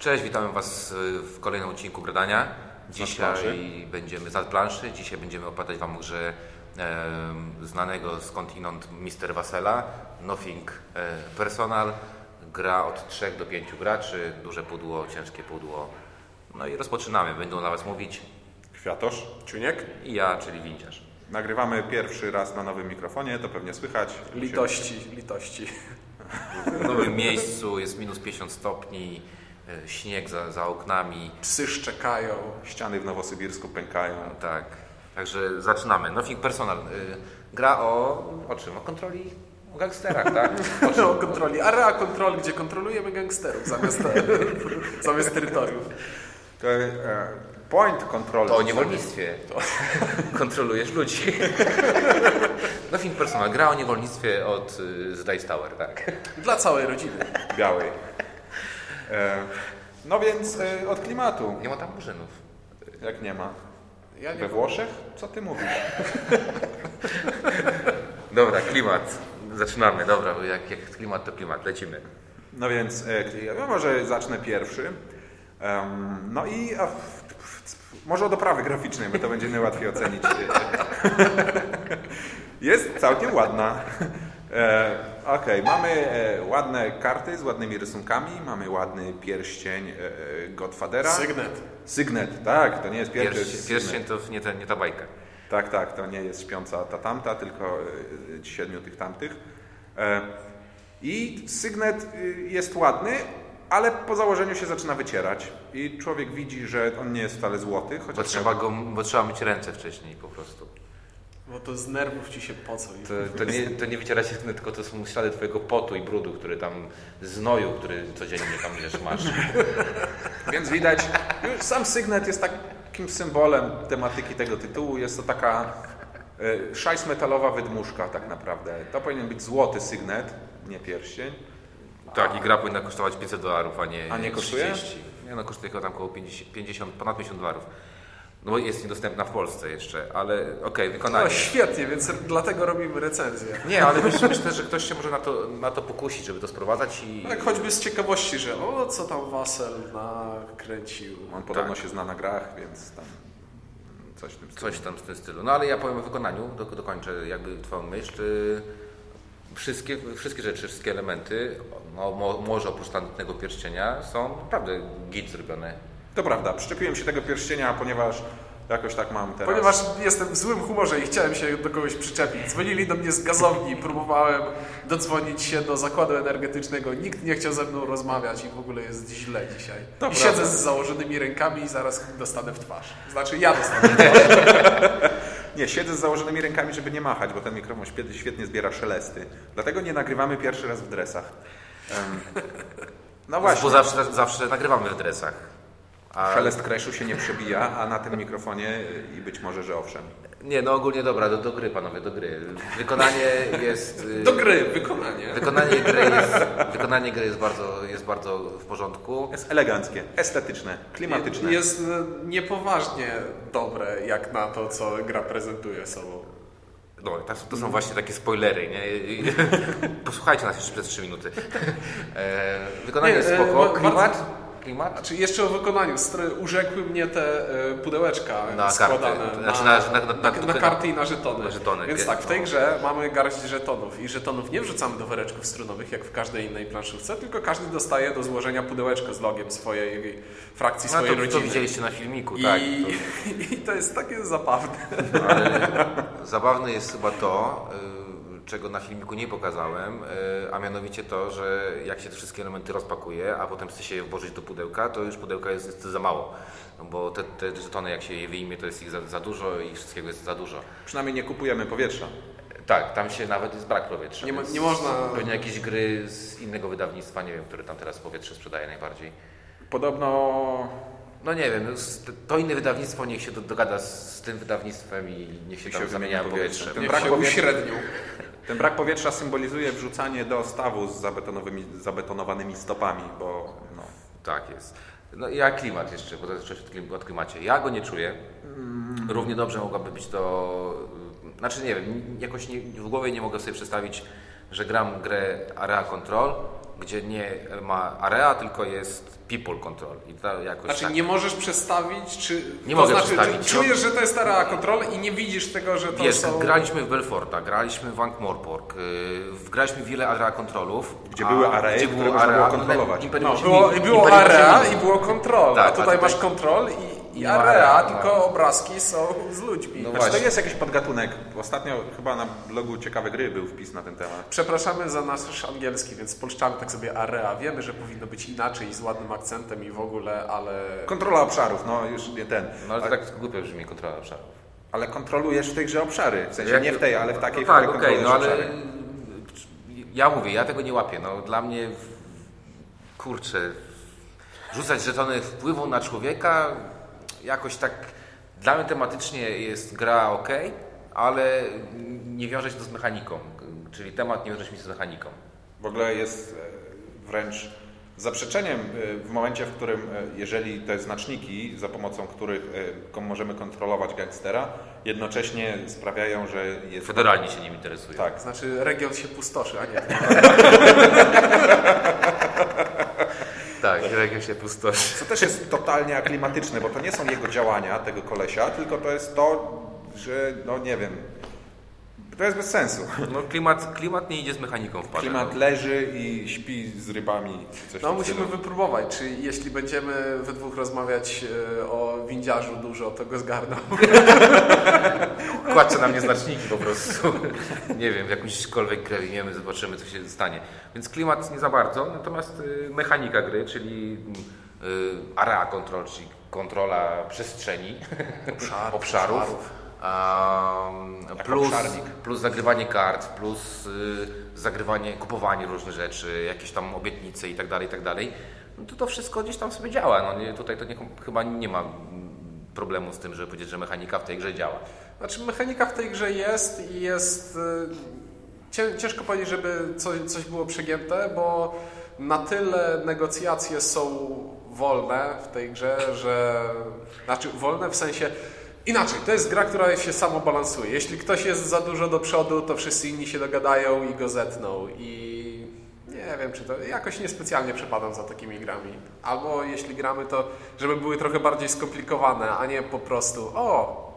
Cześć, witamy Was w kolejnym odcinku Gradania. Dzisiaj będziemy z planszy. Dzisiaj będziemy opowiadać Wam o grze em, znanego skądinąd Mr. Wasela, Nothing e, Personal. Gra od 3 do 5 graczy, duże pudło, ciężkie pudło. No i rozpoczynamy. Będą dla Was mówić Kwiatosz. Czuniek? i ja, czyli Windziarz. Nagrywamy pierwszy raz na nowym mikrofonie, to pewnie słychać. Litości, litości. W nowym miejscu jest minus 50 stopni, e, śnieg za, za oknami. Psy szczekają. Ściany w Nowosybirsku pękają. Tak, także zaczynamy. Nothing Personal. Y, gra o, o czym? O kontroli, o gangsterach, tak? O czym? O kontroli. Area kontroli, gdzie kontrolujemy gangsterów zamiast, zamiast terytoriów. To, e, point control. To o niewolnictwie. Kontrolujesz ludzi. Nothing Personal. Gra o niewolnictwie od y, z Dice Tower, tak? Dla całej rodziny. białej. E, no więc e, od klimatu. Nie ma tam murzynów. Jak nie ma. Ja nie We Włoszech? Co ty mówisz? Dobra, klimat. Zaczynamy, dobra, bo jak, jak klimat to klimat, lecimy. No więc e, ja może zacznę pierwszy. No i a, może od oprawy graficznej, bo to będzie najłatwiej ocenić. Jest całkiem ładna. E, Okej, mamy e, ładne karty z ładnymi rysunkami, mamy ładny pierścień e, e, Godfathera. Sygnet. Sygnet, tak, to nie jest pierścień. pierwszy to nie ta, nie ta bajka. Tak, tak, to nie jest śpiąca ta tamta, tylko siedmiu tych tamtych. I sygnet y, jest ładny, ale po założeniu się zaczyna wycierać. I człowiek widzi, że on nie jest wcale złoty, Bo chociaż trzeba, go, bo trzeba myć ręce wcześniej po prostu. Bo to z nerwów ci się pocą. To, to, nie, to nie wyciera się tylko to są ślady twojego potu i brudu, który tam, znoju, który codziennie tam wiesz, masz. Więc widać, już sam sygnet jest takim symbolem tematyki tego tytułu. Jest to taka e, szajs metalowa wydmuszka tak naprawdę. To powinien być złoty sygnet, nie pierścień. Tak, i gra powinna kosztować 500 dolarów, a nie, A nie kosztuje? 30. Nie, no kosztuje chyba tam około 50, 50 ponad 50 dolarów. No bo jest niedostępna w Polsce jeszcze, ale okej, No wykonanie. świetnie, więc dlatego robimy recenzję. Nie, ale myślę, myślę, że ktoś się może na to, na to pokusić, żeby to sprowadzać i... Tak choćby z ciekawości, że o, co tam Wasel nakręcił. On podobno się zna na grach, więc tam coś w tym stylu. Coś tam w tym stylu. No ale ja powiem o wykonaniu, do, dokończę jakby Twoją myśl. Y, Wszystkie, wszystkie rzeczy, wszystkie elementy, no, mo, może oprócz tamtego pierścienia, są naprawdę git zrobione. To prawda, przyczepiłem się tego pierścienia, ponieważ jakoś tak mam teraz. Ponieważ jestem w złym humorze i chciałem się do kogoś przyczepić. Dzwonili do mnie z gazowni, próbowałem dodzwonić się do zakładu energetycznego. Nikt nie chciał ze mną rozmawiać i w ogóle jest źle dzisiaj. To I prawda. siedzę z założonymi rękami i zaraz dostanę w twarz. Znaczy ja dostanę w twarz. Nie, siedzę z założonymi rękami, żeby nie machać, bo ten mikrofon świetnie, świetnie zbiera szelesty. Dlatego nie nagrywamy pierwszy raz w dresach. No właśnie, Bo zawsze, zawsze nagrywamy w dresach. A, szelest kreszu się nie przebija, a na tym mikrofonie y, i być może, że owszem. nie, no ogólnie dobra, do, do gry panowie, do gry. Wykonanie jest... y, Do gry, wykonanie. Wykonanie gry jest, wykonanie gry jest, bardzo, jest bardzo w porządku. Jest eleganckie, estetyczne, klimatyczne. Jest e, niepoważnie dobre, jak na to, co gra prezentuje sobą. No, to, to są właśnie takie spoilery, nie? Posłuchajcie nas jeszcze przez 3 minuty. E, wykonanie Nie, jest e, spoko. Klimat? bardzo- Klimat? Znaczy jeszcze o wykonaniu. Urzekły mnie te e, pudełeczka Na składane karty. na, Znaczy na- na- na- na, karty i na żetony. na żetony, Więc tak, w tej no. grze mamy garść żetonów i żetonów nie wrzucamy do woreczków strunowych jak w każdej innej planszówce, tylko każdy dostaje do złożenia pudełeczko z logiem swojej frakcji, No, swojej to, to rodziny. widzieliście na filmiku, I, tak. I to jest takie zabawne. To, ale zabawne jest chyba to, y, czego na filmiku nie pokazałem, y, a mianowicie to, że jak się te wszystkie elementy rozpakuje, a potem chce się je włożyć do pudełka, to już pudełka jest, jest za mało. No bo te, te żetony, jak się je wyjmie, to jest ich za, za dużo i wszystkiego jest za dużo. Przynajmniej nie kupujemy powietrza. Tak, tam się nawet jest brak powietrza. Nie nie można- Pewnie jakieś gry z innego wydawnictwa, nie wiem, które tam teraz powietrze sprzedaje najbardziej. Podobno No nie wiem, no, to inne wydawnictwo niech się do- dogada z, tym wydawnictwem i niech się I tam się zamienia powietrze. powietrze. Niech brak się powietrza- uśrednił. Ten brak powietrza symbolizuje wrzucanie do stawu z zabetonowanymi stopami, bo no, Tak jest. No i a klimat jeszcze, bo to jest coś od klim- od klimacie. Ja go nie czuję. Równie dobrze mogłaby być to... y, Znaczy nie wiem, jakoś nie, w głowie nie mogę sobie przedstawić, że gram grę Area Control gdzie nie ma area, tylko jest people control. I to jakoś Znaczy tak... nie możesz przestawić, czy... Nie to mogę znaczy, przestawić. Czy czujesz, że to jest area control i nie widzisz tego, że to Wiesz, są... graliśmy w Belforta, graliśmy w Ankh-Morpork, yy, graliśmy wiele area kontrolów. Gdzie były aree, gdzie które było można było area, kontrolować. No, było, było area i było control, Tak, a a tutaj tutaj- masz control i, i ma area, area, tylko no. obrazki są z ludźmi. No Znaczy, właśnie. to jest jakiś podgatunek. Ostatnio chyba na blogu Ciekawe Gry był wpis na ten temat. Przepraszamy za nasz angielski, więc spolszczamy tak sobie area. Wiemy, że powinno być inaczej, z ładnym akcentem i w ogóle, ale... Kontrola obszarów, no już nie ten. No ale to tak głupio brzmi kontrola obszarów. Ale kontrolujesz w tej grze obszary. W sensie Jak- nie w tej, ale w takiej, no w tak, której okej, no kontrolujesz ale obszary. ja mówię, ja tego nie łapię. No, dla mnie, kurczę, rzucać żetony wpływu na człowieka, jakoś tak, dla mnie tematycznie jest gra ok, ale nie wiąże się to z mechaniką. Czyli temat nie wiąże się z mechaniką. W ogóle jest e, wręcz zaprzeczeniem e, w momencie, w którym, e, jeżeli te znaczniki, za pomocą których możemy kontrolować gangstera, jednocześnie sprawiają, że jest... Federalnie się nim interesują. Tak. Znaczy region się pustoszy, a nie... Pustoszy. Co też jest totalnie aklimatyczne, bo to nie są jego działania, tego kolesia, tylko to jest to, że, no nie wiem, to jest bez sensu. No klimat, klimat nie idzie z mechaniką w parze. Klimat no. leży i śpi z rybami. Coś No musimy stylu. wypróbować, czy jeśli będziemy we dwóch rozmawiać e, o windziarzu dużo, to go zgarną. Kładźcie na mnie znaczniki po prostu. nie wiem, w jakąśkolwiek grę wiemy, zobaczymy co się stanie. Więc klimat nie za bardzo, natomiast y, mechanika gry, czyli y, area control, czyli kontrola przestrzeni, Obszar- obszarów. obszarów. Plus, plus zagrywanie kart, plus y, zagrywanie, kupowanie różnych rzeczy, jakieś tam obietnice i tak dalej, i tak dalej. No to to wszystko gdzieś tam sobie działa. No, nie, tutaj to nie, chyba nie ma problemu z tym, żeby powiedzieć, że mechanika w tej grze działa. Znaczy mechanika w tej grze jest i jest... Cię, ciężko powiedzieć, żeby coś, coś było przegięte, bo na tyle negocjacje są wolne w tej grze, że... Znaczy wolne w sensie... Inaczej, to jest gra, która się samo balansuje. Jeśli ktoś jest za dużo do przodu, to wszyscy inni się dogadają i go zetną. I nie wiem, czy to jakoś niespecjalnie przepadam za takimi grami. Albo jeśli gramy, to żeby były trochę bardziej skomplikowane, a nie po prostu o,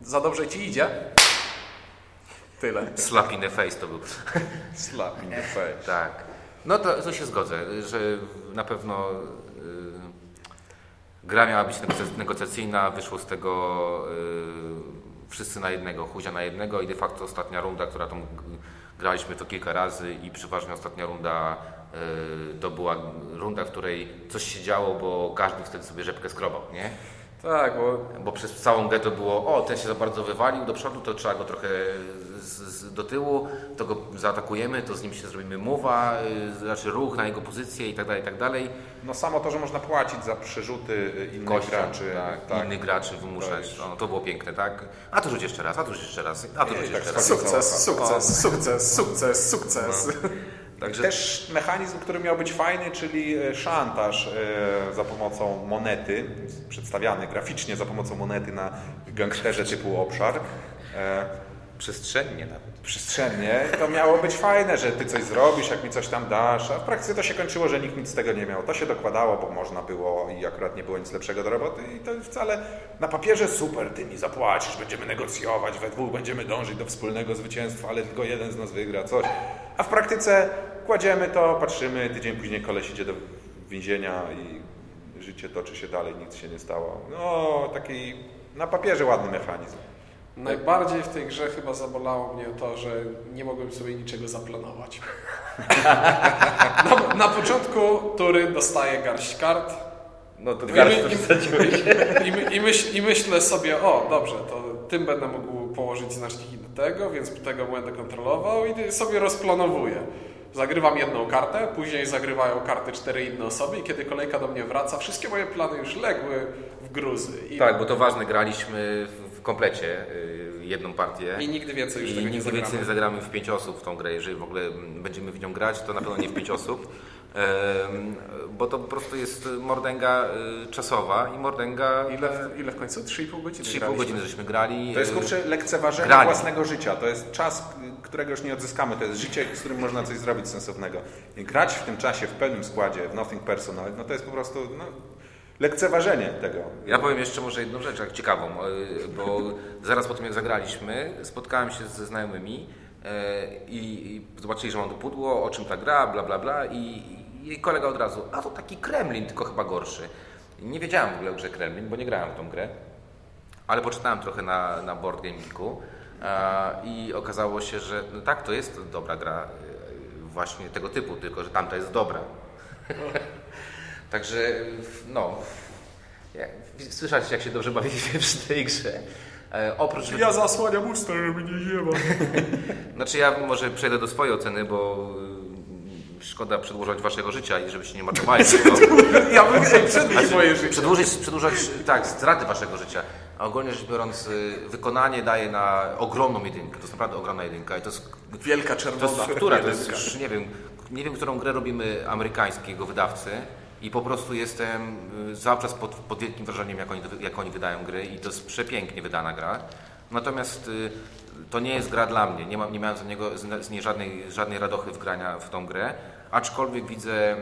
za dobrze ci idzie. Tyle. Slap in the face to był. Slap in the face. Tak. No to, to się zgodzę, że na pewno gra miała być negocjacyjna, wyszło z tego y, wszyscy na jednego, huzia na jednego i de facto ostatnia runda, która tam graliśmy to kilka razy i przeważnie ostatnia runda y, to była runda, w której coś się działo, bo każdy wtedy sobie rzepkę skrobał, nie? Tak, bo Bo przez całą getę było, o, ten się za bardzo wywalił do przodu, to trzeba go trochę z, z, do tyłu, to go zaatakujemy, to z nim się zrobimy mowa, y, znaczy ruch na jego pozycję i tak dalej, i tak dalej. No samo to, że można płacić za przerzuty y, innych Kością, graczy. tak, innych graczy wymuszać, To no, to było piękne, tak? A to rzuć jeszcze raz, a to rzuć jeszcze raz, a to rzuć tak jeszcze raz. sukces, sukces, sukces, sukces, sukces. Także Też mechanizm, który miał być fajny, czyli e, szantaż e, za pomocą monety, przedstawiany graficznie za pomocą monety na gangsterze typu obszar. E, przestrzennie nawet. przestrzennie, to miało być fajne, że ty coś zrobisz, jak mi coś tam dasz, a w praktyce to się kończyło, że nikt nic z tego nie miał. To się dokładało, bo można było i akurat nie było nic lepszego do roboty i to wcale na papierze super, ty mi zapłacisz, będziemy negocjować, we dwóch będziemy dążyć do wspólnego zwycięstwa, ale tylko jeden z nas wygra, coś. A w praktyce kładziemy to, patrzymy, tydzień później koleś idzie do więzienia i życie toczy się dalej, nic się nie stało. No, taki na papierze ładny mechanizm. Najbardziej w tej grze chyba zabolało mnie to, że nie mogłem sobie niczego zaplanować. na, na początku tury dostaję garść kart No to i, garść my, to i, wsadziłeś. i, my- i, myśl, i myślę sobie, o dobrze, to tym będę mógł położyć znaczniki do tego, więc tego będę kontrolował i sobie rozplanowuję. Zagrywam jedną kartę, później zagrywają karty cztery inne osoby i kiedy kolejka do mnie wraca, wszystkie moje plany już legły w gruzy. I, Tak, bo to ważne, graliśmy w komplecie y, jedną partię. i nigdy więcej już I tego nie nigdy zagramy. więcej nie zagramy w pięć osób w tą grę. Jeżeli w ogóle będziemy w nią grać, to na pewno nie w pięć osób. Bo to po prostu jest mordęga y, czasowa i mordęga Ile, w- ile w końcu? 3,5 godziny 3,5 graliśmy. godziny żeśmy grali. To jest y, kurczę lekceważenie grali. własnego życia. To jest czas, y, którego już nie odzyskamy. To jest życie, z którym można coś zrobić sensownego. I grać w tym czasie w pełnym składzie, w Nothing Personal, no to jest po prostu no, lekceważenie tego. Ja powiem jeszcze może jedną rzecz, jak ciekawą, bo zaraz po tym jak zagraliśmy, spotkałem się ze znajomymi i, i zobaczyli, że mam to pudło, o czym ta gra, bla bla bla i, i kolega od razu, a to taki Kremlin, tylko chyba gorszy. Nie wiedziałem w ogóle o grze Kremlin, bo nie grałem w tą grę, ale poczytałem trochę na, na Board Game Geeku e, i okazało się, że no tak, to jest dobra gra y, właśnie tego typu, tylko że tamta jest dobra. Także no, słyszałeś jak się dobrze bawiliśmy przy tej grze. E, oprócz... Ja zasłaniam usta, żeby nie ziewał. Znaczy ja może przejdę do swojej oceny, bo y, szkoda przedłużać waszego życia i żebyście nie marnowali tego. Ja bym ej, przedłuż moje życie. Przedłużyć, przedłużać, tak, straty waszego życia. A ogólnie rzecz biorąc, y, wykonanie daje na ogromną jedynkę. To jest naprawdę ogromna jedynka i to jest Wielka To czerwona. jest która? To jest już, nie wiem, nie wiem, którą grę robimy amerykańskiego wydawcy i po prostu jestem y, cały czas pod, pod wielkim wrażeniem, jak oni, jak oni wydają gry i to jest przepięknie wydana gra. Natomiast y, to nie jest gra dla mnie, nie, mam, nie miałem z, niego, z, niej żadnej, żadnej radochy w grania w tą grę, aczkolwiek widzę, e,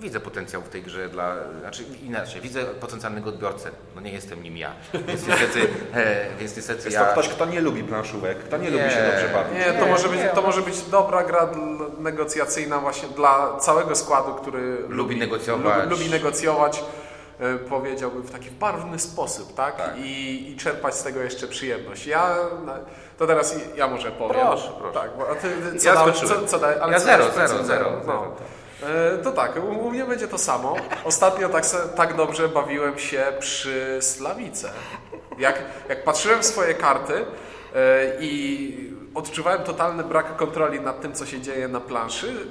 widzę potencjał w tej grze dla, znaczy inaczej, widzę potencjalnego odbiorcę, no nie jestem nim ja, więc niestety, e, więc niestety Jest ja... to ktoś, kto nie lubi planszówek, kto nie, Nie. lubi się dobrze bawić. Nie, to może, być, to może być dobra gra negocjacyjna właśnie dla całego składu, który lubi, negocjować. Lubi, lubi negocjować, e, powiedziałbym w taki barwny sposób, tak? Tak. I, I czerpać z tego jeszcze przyjemność. Ja, to teraz ja może powiem. Proszę, proszę. Tak, ty, co Ja dałeś? Co, co dałeś? Ale Ja co zero, zero, zero, No. zero, E, To tak, u u mnie będzie to samo. Ostatnio tak, tak dobrze bawiłem się przy Slawice. Jak, jak patrzyłem w swoje karty e, i odczuwałem totalny brak kontroli nad tym, co się dzieje na planszy,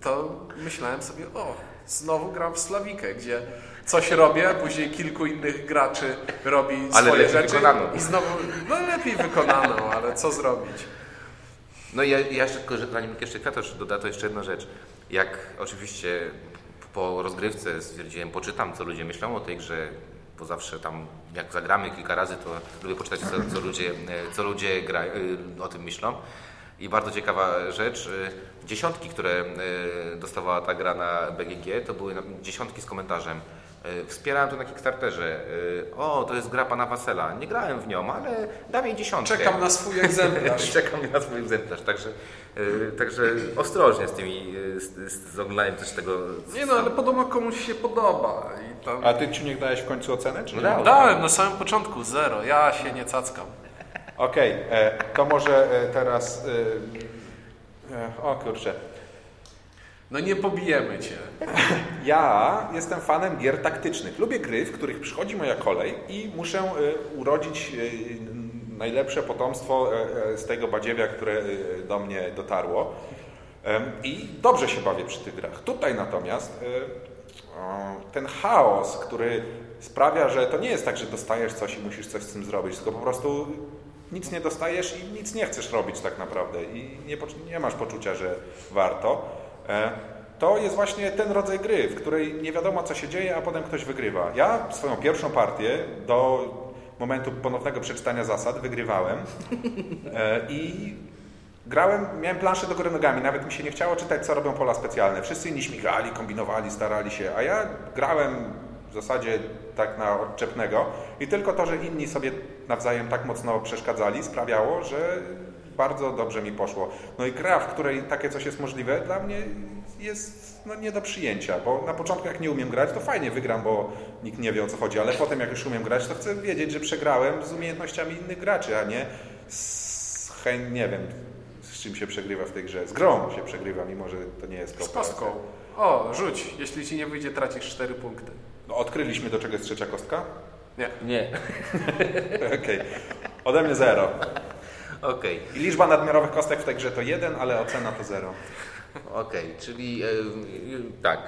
to myślałem sobie, o, znowu gram w Slawikę, gdzie coś robię, później kilku innych graczy robi Ale swoje rzeczy wykonaną. i znowu, no lepiej wykonaną, ale co zrobić? No i ja, ja jeszcze, tylko, zanim jeszcze Kwiatosz doda, to jeszcze jedna rzecz. Jak oczywiście po rozgrywce stwierdziłem, poczytam, co ludzie myślą o tej grze, bo zawsze tam, jak zagramy kilka razy, to lubię poczytać, co, co ludzie, co ludzie gra, e, o tym myślą. I bardzo ciekawa rzecz, e, dziesiątki, które e, dostawała ta gra na BGG, to były dziesiątki z komentarzem. E, Wspierałem to na Kickstarterze. E, O, to jest gra pana Wasela. Nie grałem w nią, ale dam jej dziesiątkę. Czekam na swój egzemplarz. Czekam na swój egzemplarz, także, yy, także ostrożnie z tymi, z, z, z oglądaniem też tego. Nie no, ale podobno komuś się podoba. I tam... A ty Ciuniek dałeś w końcu ocenę, czy nie? Dałem. Dałem na samym początku zero, ja się nie cackam. Okej, e, to może e, teraz... E, e, o kurczę. No nie pobijemy cię. Ja jestem fanem gier taktycznych. Lubię gry, w których przychodzi moja kolej i muszę e, urodzić e, najlepsze potomstwo z tego badziewia, które do mnie dotarło. I dobrze się bawię przy tych grach. Tutaj natomiast ten chaos, który sprawia, że to nie jest tak, że dostajesz coś i musisz coś z tym zrobić, tylko po prostu nic nie dostajesz i nic nie chcesz robić tak naprawdę i nie, nie masz poczucia, że warto. E, To jest właśnie ten rodzaj gry, w której nie wiadomo co się dzieje, a potem ktoś wygrywa. Ja swoją pierwszą partię do momentu ponownego przeczytania zasad wygrywałem e, i grałem, miałem planszę do góry nogami, nawet mi się nie chciało czytać co robią pola specjalne. Wszyscy inni śmigali, kombinowali, starali się, a ja grałem w zasadzie tak na odczepnego i tylko to, że inni sobie nawzajem tak mocno przeszkadzali sprawiało, że bardzo dobrze mi poszło. No i gra, w której takie coś jest możliwe, dla mnie jest no, nie do przyjęcia, bo na początku jak nie umiem grać, to fajnie wygram, bo nikt nie wie o co chodzi, ale potem jak już umiem grać, to chcę wiedzieć, że przegrałem z umiejętnościami innych graczy, a nie z chęć, nie wiem, z czym się przegrywa w tej grze. Z grą się przegrywa, mimo że to nie jest Z kooperacja. kostką. O, rzuć. Jeśli ci nie wyjdzie, tracisz 4 punkty. No, odkryliśmy, do czego jest trzecia kostka? Nie. Nie. Okej. Ode mnie zero. Okej, I liczba nadmiarowych kostek w tej grze to jeden, ale ocena to zero. okej, czyli e, e, tak.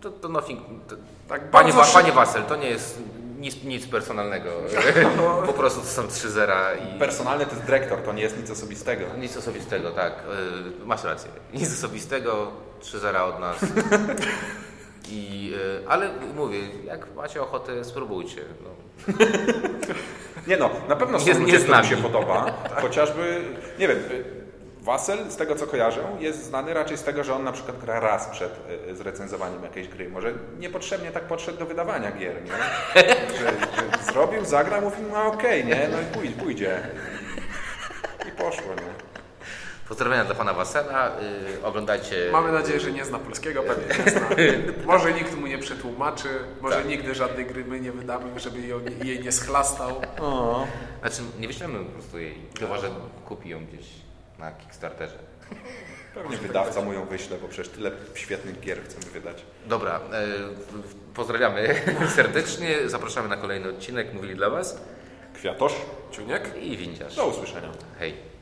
To, to nothing. To, Tak panie, Wa- panie. Wasel, to nie jest nic, nic personalnego. po prostu to są trzy zera i Personalny to jest dyrektor, to nie jest nic osobistego. nic osobistego, tak. E, masz rację. Nic osobistego. 3-0 od nas. I, y, ale mówię, jak macie ochotę, spróbujcie. No. Nie no, na pewno są ludzie, którym się podoba. Chociażby, nie wiem, y, Wasel, z tego co kojarzę, jest znany raczej z tego, że on na przykład gra raz przed y, zrecenzowaniem jakiejś gry. Może niepotrzebnie tak podszedł do wydawania gier, nie? Że, że zrobił, zagrał, mówił, no okej, nie? No i pójdzie. I poszło, nie? Pozdrowienia dla pana Wasela. Y, oglądajcie. Mamy nadzieję, że nie zna polskiego, pewnie nie zna. Może nikt mu nie przetłumaczy, może Tak. nigdy żadnej gry my nie wydamy, żeby ją, jej nie schlastał. Znaczy, nie wyślemy po prostu jej. Chyba, że kupi ją gdzieś na Kickstarterze. Pewnie wydawca mu ją wyśle, bo przecież tyle świetnych gier chcemy wydać. Dobra, y, pozdrawiamy serdecznie. Zapraszamy na kolejny odcinek. Mówili dla Was Kwiatosz, Ciuniek? i windziarz. do usłyszenia. Hej.